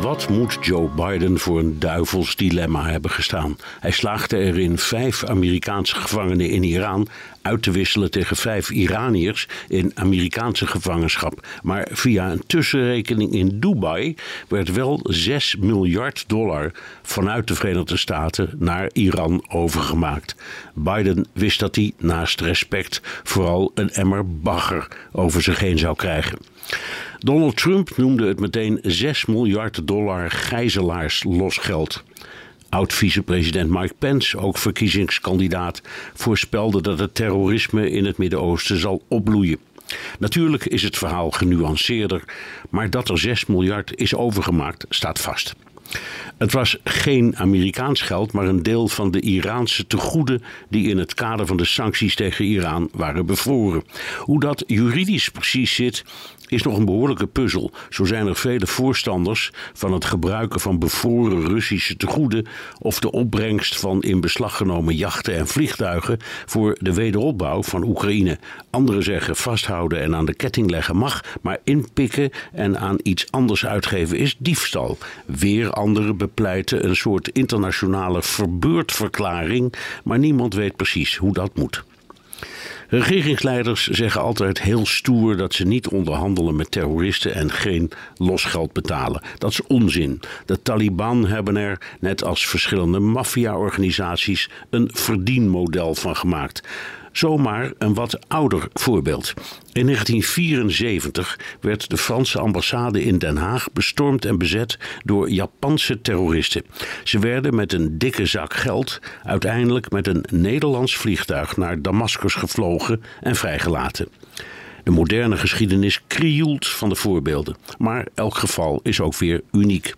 Wat moet Joe Biden voor een duivels dilemma hebben gestaan? Hij slaagde erin vijf Amerikaanse gevangenen in Iran uit te wisselen tegen vijf Iraniërs in Amerikaanse gevangenschap. Maar via een tussenrekening in Dubai werd wel 6 miljard dollar vanuit de Verenigde Staten naar Iran overgemaakt. Biden wist dat hij naast respect vooral een emmer bagger over zich heen zou krijgen. Donald Trump noemde het meteen 6 miljard dollar gijzelaars losgeld. Oud-vicepresident Mike Pence, ook verkiezingskandidaat, voorspelde dat het terrorisme in het Midden-Oosten zal opbloeien. Natuurlijk is het verhaal genuanceerder, maar dat er 6 miljard is overgemaakt staat vast. Het was geen Amerikaans geld, maar een deel van de Iraanse tegoeden die in het kader van de sancties tegen Iran waren bevroren. Hoe dat juridisch precies zit, is nog een behoorlijke puzzel. Zo zijn er vele voorstanders van het gebruiken van bevroren Russische tegoeden of de opbrengst van in beslag genomen jachten en vliegtuigen voor de wederopbouw van Oekraïne. Anderen zeggen vasthouden en aan de ketting leggen mag, maar inpikken en aan iets anders uitgeven is diefstal. Weer anderen bepleiten een soort internationale verbeurdverklaring, maar niemand weet precies hoe dat moet. Regeringsleiders zeggen altijd heel stoer dat ze niet onderhandelen met terroristen en geen losgeld betalen. Dat is onzin. De Taliban hebben er, net als verschillende maffia-organisaties, een verdienmodel van gemaakt. Zomaar een wat ouder voorbeeld. In 1974 werd de Franse ambassade in Den Haag bestormd en bezet door Japanse terroristen. Ze werden met een dikke zak geld uiteindelijk met een Nederlands vliegtuig naar Damascus gevlogen en vrijgelaten. De moderne geschiedenis krioelt van de voorbeelden, maar elk geval is ook weer uniek.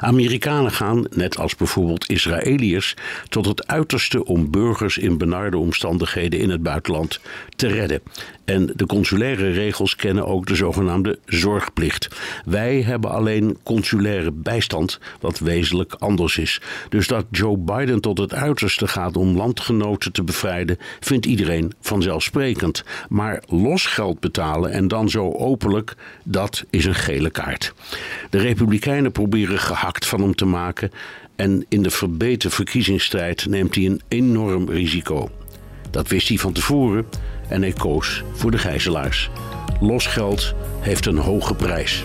Amerikanen gaan, net als bijvoorbeeld Israëliërs, tot het uiterste om burgers in benarde omstandigheden in het buitenland te redden. En de consulaire regels kennen ook de zogenaamde zorgplicht. Wij hebben alleen consulaire bijstand, wat wezenlijk anders is. Dus dat Joe Biden tot het uiterste gaat om landgenoten te bevrijden, vindt iedereen vanzelfsprekend. Maar losgeld betalen en dan zo openlijk, dat is een gele kaart. De Republikeinen proberen gehakt van hem te maken. En in de verbeterde verkiezingsstrijd neemt hij een enorm risico. Dat wist hij van tevoren en hij koos voor de gijzelaars. Losgeld heeft een hoge prijs.